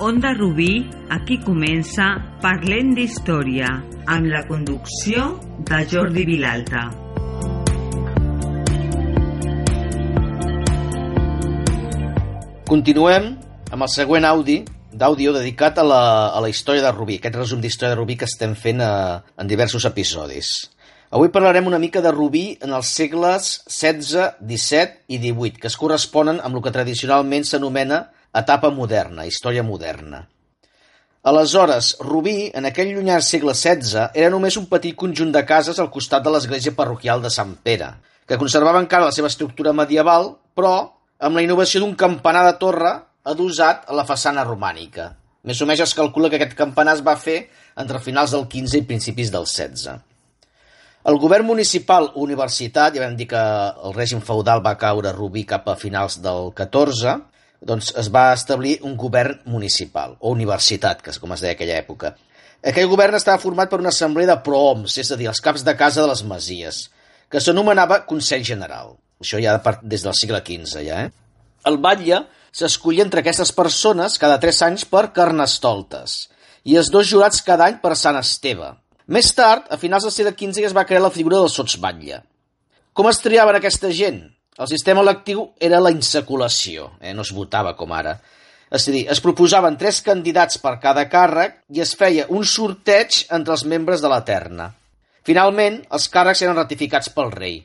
Onda Rubí, aquí comença Parlem d'Història, amb la conducció de Jordi Vilalta. Continuem amb el següent audi d'àudio dedicat a la, a la història de Rubí, aquest resum d'història de Rubí que estem fent a, eh, en diversos episodis. Avui parlarem una mica de Rubí en els segles XVI, XVII i XVIII, que es corresponen amb el que tradicionalment s'anomena etapa moderna, història moderna. Aleshores, Rubí, en aquell llunyà segle XVI, era només un petit conjunt de cases al costat de l'església parroquial de Sant Pere, que conservava encara la seva estructura medieval, però amb la innovació d'un campanar de torre adosat a la façana romànica. Més o menys es calcula que aquest campanar es va fer entre finals del XV i principis del XVI. El govern municipal universitat, ja vam dir que el règim feudal va caure a Rubí cap a finals del XIV, doncs es va establir un govern municipal, o universitat, que és com es deia aquella època. Aquell govern estava format per una assemblea de prooms, és a dir, els caps de casa de les masies, que s'anomenava Consell General. Això ja des del segle XV, ja, eh? El batlle s'escollia entre aquestes persones cada tres anys per carnestoltes i els dos jurats cada any per Sant Esteve. Més tard, a finals del segle XV, ja es va crear la figura del sotsbatlle. Com es triaven aquesta gent? El sistema electiu era la insaculació, eh? no es votava com ara. És a dir, es proposaven tres candidats per cada càrrec i es feia un sorteig entre els membres de la terna. Finalment, els càrrecs eren ratificats pel rei.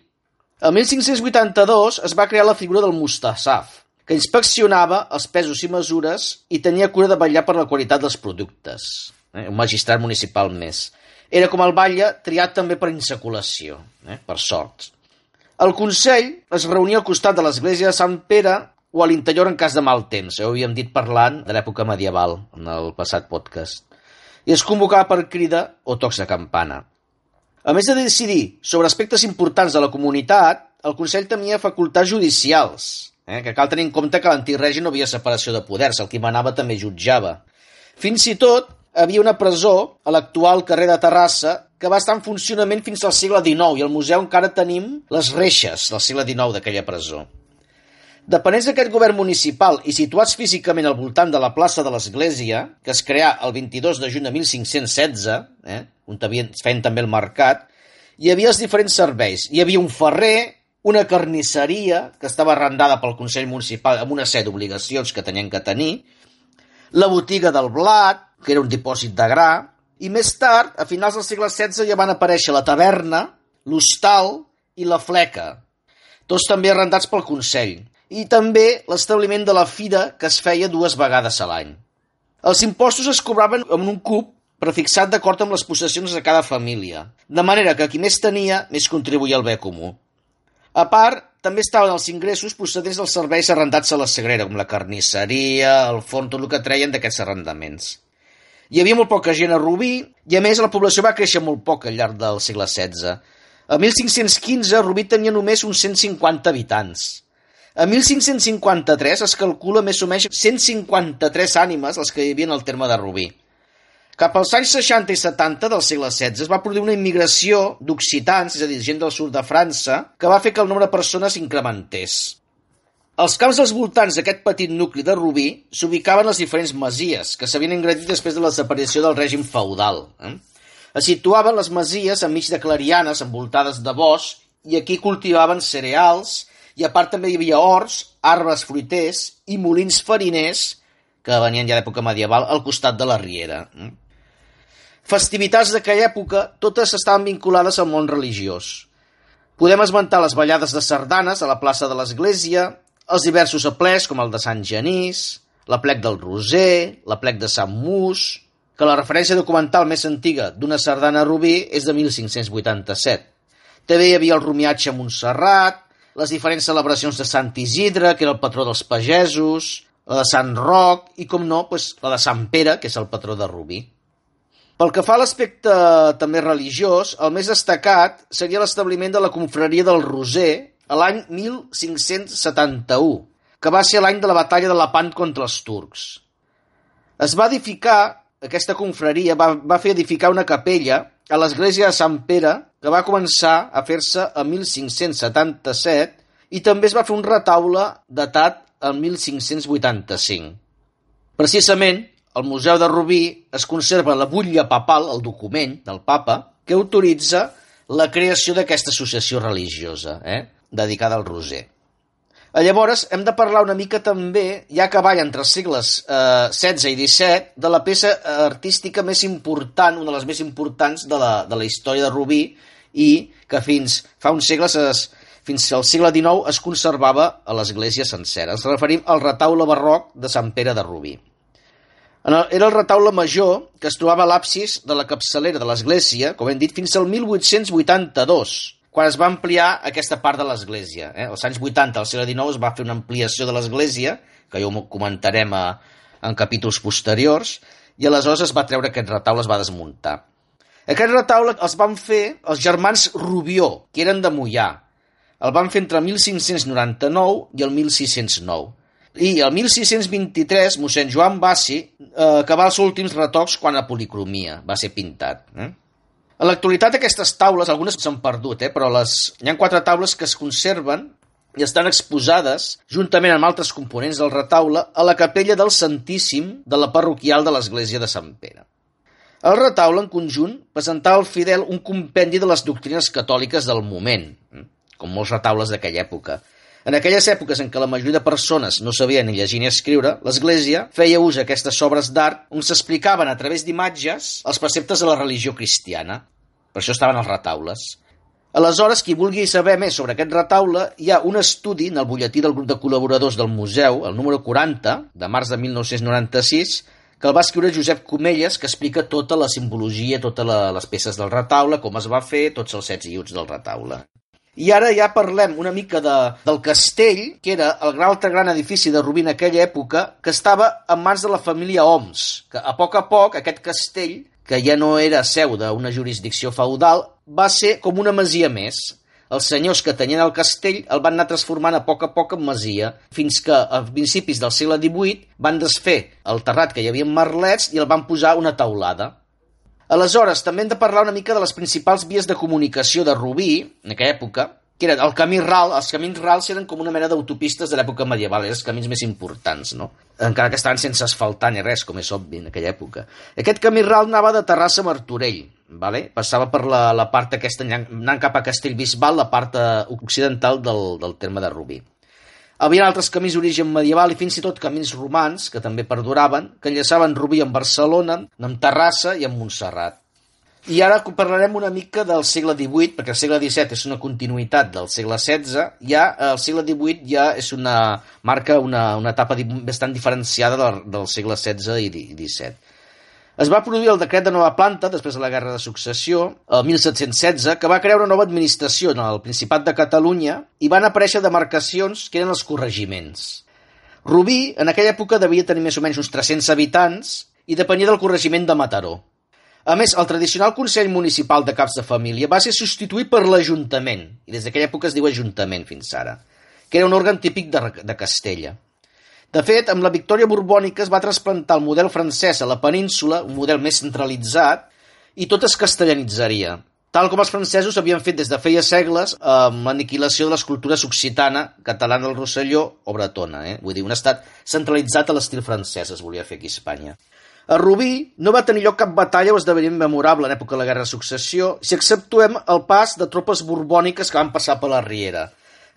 El 1582 es va crear la figura del Mustasaf, que inspeccionava els pesos i mesures i tenia cura de vetllar per la qualitat dels productes. Eh? Un magistrat municipal més. Era com el batlle triat també per insaculació, eh? per sorts. El Consell es reunia al costat de l'església de Sant Pere o a l'interior en cas de mal temps. Ja ho havíem dit parlant de l'època medieval en el passat podcast. I es convocava per crida o tocs de campana. A més de decidir sobre aspectes importants de la comunitat, el Consell tenia facultats judicials, eh? que cal tenir en compte que l'antic règim no havia separació de poders, el qui manava també jutjava. Fins i tot havia una presó a l'actual carrer de Terrassa que va estar en funcionament fins al segle XIX i al museu encara tenim les reixes del segle XIX d'aquella presó. Depenents d'aquest govern municipal i situats físicament al voltant de la plaça de l'Església, que es creà el 22 de juny de 1516, eh, on feien també el mercat, hi havia els diferents serveis. Hi havia un ferrer, una carnisseria, que estava arrendada pel Consell Municipal amb una sèrie d'obligacions que tenien que tenir, la botiga del blat, que era un dipòsit de gra, i més tard, a finals del segle XVI, ja van aparèixer la taverna, l'hostal i la fleca, tots també arrendats pel Consell, i també l'establiment de la fira que es feia dues vegades a l'any. Els impostos es cobraven en un cub prefixat d'acord amb les possessions de cada família, de manera que qui més tenia, més contribuïa al bé comú. A part, també estaven els ingressos procedents dels serveis arrendats a la Sagrera, com la carnisseria, el forn, tot el que treien d'aquests arrendaments. Hi havia molt poca gent a Rubí i, a més, la població va créixer molt poc al llarg del segle XVI. A 1515, Rubí tenia només uns 150 habitants. A 1553 es calcula més o menys 153 ànimes els que hi havia al terme de Rubí. Cap als anys 60 i 70 del segle XVI es va produir una immigració d'occitans, és a dir, gent del sud de França, que va fer que el nombre de persones incrementés. Als camps dels voltants d'aquest petit nucli de Rubí s'ubicaven les diferents masies, que s'havien engredit després de la desaparició del règim feudal. Eh? Es situaven les masies enmig de clarianes envoltades de bosc i aquí cultivaven cereals i a part també hi havia horts, arbres fruiters i molins fariners que venien ja d'època medieval al costat de la riera. Eh? Festivitats d'aquella època totes estaven vinculades al món religiós. Podem esmentar les ballades de sardanes a la plaça de l'Església, els diversos aplets com el de Sant Genís, la plec del Roser, la plec de Sant Mus, que la referència documental més antiga d'una sardana Rubí és de 1587. També hi havia el romiatge a Montserrat, les diferents celebracions de Sant Isidre, que era el patró dels pagesos, la de Sant Roc i, com no, doncs, la de Sant Pere, que és el patró de Rubí. Pel que fa a l'aspecte també religiós, el més destacat seria l'establiment de la confraria del Roser a l'any 1571, que va ser l'any de la batalla de Lepant contra els turcs. Es va edificar, aquesta confraria va, va fer edificar una capella a l'església de Sant Pere, que va començar a fer-se a 1577, i també es va fer un retaule datat el 1585. Precisament, al Museu de Rubí es conserva la butlla papal, el document del papa, que autoritza la creació d'aquesta associació religiosa, eh? Dedicada al Roser. Eh, llavors, hem de parlar una mica també, ja que balla entre els segles eh, i XVII, de la peça artística més important, una de les més importants de la, de la història de Rubí, i que fins fa uns segles, es, fins al segle XIX, es conservava a l'església sencera. Ens referim al retaule barroc de Sant Pere de Rubí. Era el retaule major que es trobava a l'absis de la capçalera de l'església, com hem dit, fins al 1882, quan es va ampliar aquesta part de l'església. Eh? Als anys 80, al segle XIX, es va fer una ampliació de l'església, que ja ho comentarem a, en capítols posteriors, i aleshores es va treure aquest retaule, es va desmuntar. Aquest retaule els van fer els germans Rubió, que eren de Mollà. El van fer entre 1599 i el 1609. I el 1623, mossèn Joan Bassi eh, acabà els últims retocs quan a policromia va ser pintat. Eh? En l'actualitat aquestes taules, algunes s'han perdut, eh, però les... hi ha quatre taules que es conserven i estan exposades, juntament amb altres components del retaule, a la capella del Santíssim de la parroquial de l'església de Sant Pere. El retaule, en conjunt, presentava al fidel un compendi de les doctrines catòliques del moment, com molts retaules d'aquella època. En aquelles èpoques en què la majoria de persones no sabien ni llegir ni escriure, l'Església feia ús d'aquestes obres d'art on s'explicaven a través d'imatges els preceptes de la religió cristiana. Per això estaven els retaules. Aleshores, qui vulgui saber més sobre aquest retaule, hi ha un estudi en el butlletí del grup de col·laboradors del museu, el número 40, de març de 1996, que el va escriure Josep Comelles, que explica tota la simbologia, totes les peces del retaule, com es va fer, tots els sets i uts del retaule. I ara ja parlem una mica de, del castell, que era el altre gran edifici de Rubí en aquella època, que estava en mans de la família Oms, que a poc a poc aquest castell que ja no era seu d'una jurisdicció feudal, va ser com una masia més. Els senyors que tenien el castell el van anar transformant a poc a poc en masia, fins que a principis del segle XVIII van desfer el terrat que hi havia en merlets i el van posar una taulada. Aleshores, també hem de parlar una mica de les principals vies de comunicació de Rubí, en aquella època, que era el camí ral, els camins rals eren com una mena d'autopistes de l'època medieval, eren els camins més importants, no? Encara que estaven sense asfaltar ni res, com és obvi en aquella època. Aquest camí ral anava de Terrassa a Martorell, vale? passava per la, la part aquesta, anant cap a Castellbisbal, la part eh, occidental del, del terme de Rubí. Havia altres camins d'origen medieval i fins i tot camins romans, que també perduraven, que enllaçaven Rubí amb Barcelona, amb Terrassa i amb Montserrat. I ara parlarem una mica del segle XVIII, perquè el segle XVII és una continuïtat del segle XVI, ja el segle XVIII ja és una marca una, una etapa bastant diferenciada del, del segle XVI i XVII. Es va produir el decret de nova planta després de la Guerra de Successió, el 1716, que va crear una nova administració en el Principat de Catalunya i van aparèixer demarcacions que eren els corregiments. Rubí, en aquella època, devia tenir més o menys uns 300 habitants i depenia del corregiment de Mataró. A més, el tradicional Consell Municipal de Caps de Família va ser substituït per l'Ajuntament, i des d'aquella època es diu Ajuntament fins ara, que era un òrgan típic de, de Castella. De fet, amb la victòria borbònica es va trasplantar el model francès a la península, un model més centralitzat, i tot es castellanitzaria, tal com els francesos havien fet des de feia segles amb l'aniquilació de les cultures occitana, catalana del Rosselló o bretona. Eh? Vull dir, un estat centralitzat a l'estil francès es volia fer aquí a Espanya. A Rubí no va tenir lloc cap batalla o esdeveniment memorable en època de la Guerra de Successió, si exceptuem el pas de tropes borbòniques que van passar per la Riera.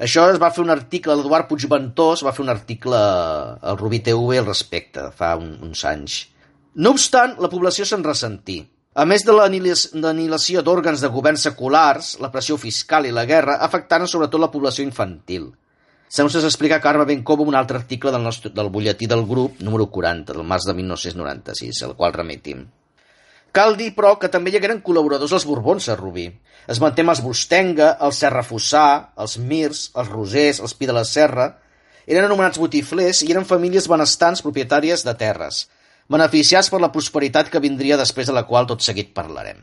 Això es va fer un article, l'Eduard Puigventós va fer un article al Rubí TV al respecte, fa un, uns anys. No obstant, la població se'n ressentí. A més de l'anilació d'òrgans de govern seculars, la pressió fiscal i la guerra afectaren sobretot la població infantil. Segons es explica Carme Bencovo un altre article del, nostre, del butlletí del grup número 40, del març de 1996, al qual remetim. Cal dir, però, que també hi hagueren col·laboradors els Borbons a Rubí. Es manté els Bustenga, els Serrafossà, els Mirs, els Rosers, els Pi de la Serra... Eren anomenats botiflers i eren famílies benestants propietàries de terres, beneficiats per la prosperitat que vindria després de la qual tot seguit parlarem.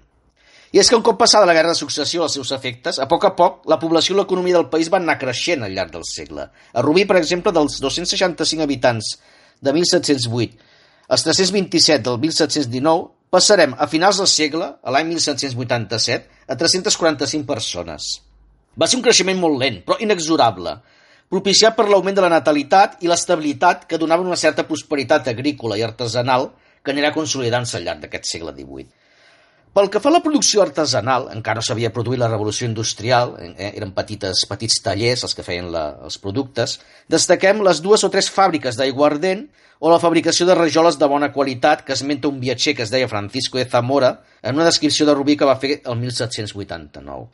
I és que un cop passada la Guerra de Successió als seus efectes, a poc a poc la població i l'economia del país van anar creixent al llarg del segle. A Rubí, per exemple, dels 265 habitants de 1708 als 327 del 1719, passarem a finals del segle, a l'any 1787, a 345 persones. Va ser un creixement molt lent, però inexorable, propiciat per l'augment de la natalitat i l'estabilitat que donava una certa prosperitat agrícola i artesanal que anirà consolidant-se al llarg d'aquest segle XVIII. Pel que fa a la producció artesanal, encara no s'havia produït la revolució industrial, eh, eren petites, petits tallers els que feien la, els productes, destaquem les dues o tres fàbriques d'aiguardent o la fabricació de rajoles de bona qualitat que esmenta un viatger que es deia Francisco de Zamora en una descripció de Rubí que va fer el 1789.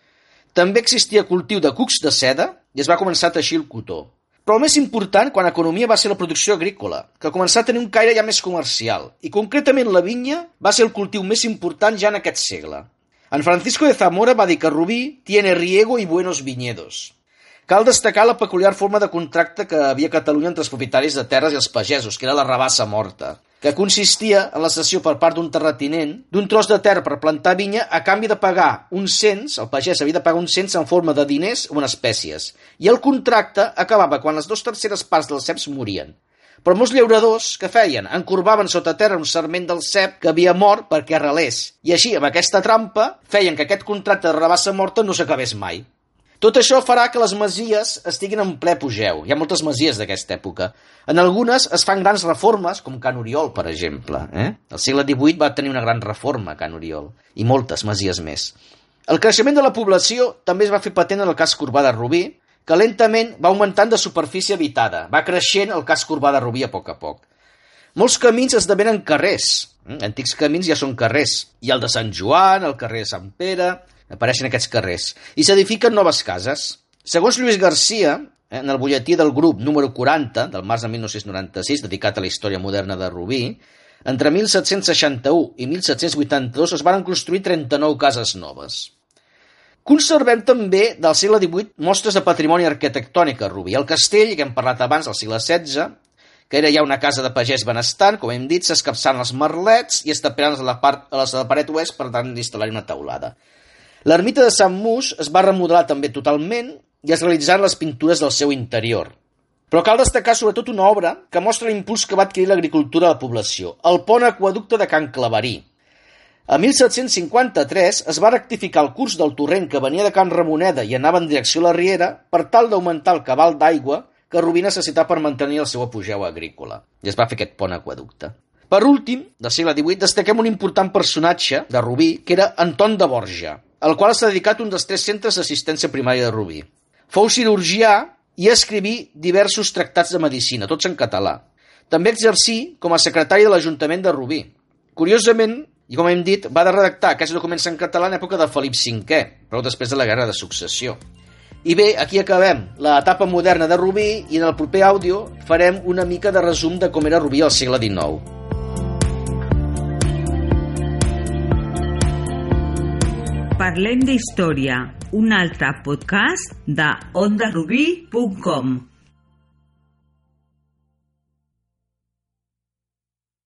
També existia cultiu de cucs de seda i es va començar a teixir el cotó. Però el més important quan economia va ser la producció agrícola, que començà a tenir un caire ja més comercial, i concretament la vinya va ser el cultiu més important ja en aquest segle. En Francisco de Zamora va dir que Rubí tiene riego y buenos viñedos. Cal destacar la peculiar forma de contracte que havia a Catalunya entre els propietaris de terres i els pagesos, que era la rabassa morta, que consistia en la cessió per part d'un terratinent d'un tros de terra per plantar vinya a canvi de pagar un cens, el pagès havia de pagar un cens en forma de diners o en espècies, i el contracte acabava quan les dues terceres parts dels ceps morien. Però molts llauradors, que feien? Encorbaven sota terra un serment del cep que havia mort perquè arrelés. I així, amb aquesta trampa, feien que aquest contracte de rabassa morta no s'acabés mai. Tot això farà que les masies estiguin en ple apogeu. Hi ha moltes masies d'aquesta època. En algunes es fan grans reformes, com Can Oriol, per exemple. Eh? El segle XVIII va tenir una gran reforma, Can Oriol, i moltes masies més. El creixement de la població també es va fer patent en el cas Corbà de Rubí, que lentament va augmentant de superfície habitada. Va creixent el cas Corbà de Rubí a poc a poc. Molts camins esdevenen carrers. Mm, antics camins ja són carrers. Hi ha el de Sant Joan, el carrer de Sant Pere, apareixen aquests carrers, i s'edifiquen noves cases. Segons Lluís Garcia, eh, en el butlletí del grup número 40, del març de 1996, dedicat a la història moderna de Rubí, entre 1761 i 1782 es van construir 39 cases noves. Conservem també del segle XVIII mostres de patrimoni arquitectònic a Rubí. El castell, que hem parlat abans, del segle XVI, que era ja una casa de pagès benestant, com hem dit, s'escapçant els merlets i estaperant a la, part, a la paret oest per tant d'instal·lar una taulada. L'ermita de Sant Mus es va remodelar també totalment i es realitzaren les pintures del seu interior. Però cal destacar sobretot una obra que mostra l'impuls que va adquirir l'agricultura a la població, el pont aquaducte de Can Claverí. A 1753 es va rectificar el curs del torrent que venia de Can Ramoneda i anava en direcció a la Riera per tal d'augmentar el cabal d'aigua que Rubí necessitava per mantenir el seu apogeu agrícola. I es va fer aquest pont aquaducte. Per últim, del segle XVIII, destaquem un important personatge de Rubí, que era Anton de Borja, al qual s'ha dedicat un dels tres centres d'assistència primària de Rubí. Fou cirurgià i escriví diversos tractats de medicina, tots en català. També exercí com a secretari de l'Ajuntament de Rubí. Curiosament, i com hem dit, va de redactar aquests documents en català en època de Felip V, però després de la Guerra de Successió. I bé, aquí acabem l'etapa moderna de Rubí i en el proper àudio farem una mica de resum de com era Rubí al segle XIX. Parlem d'Història, un altre podcast de ondarubí.com.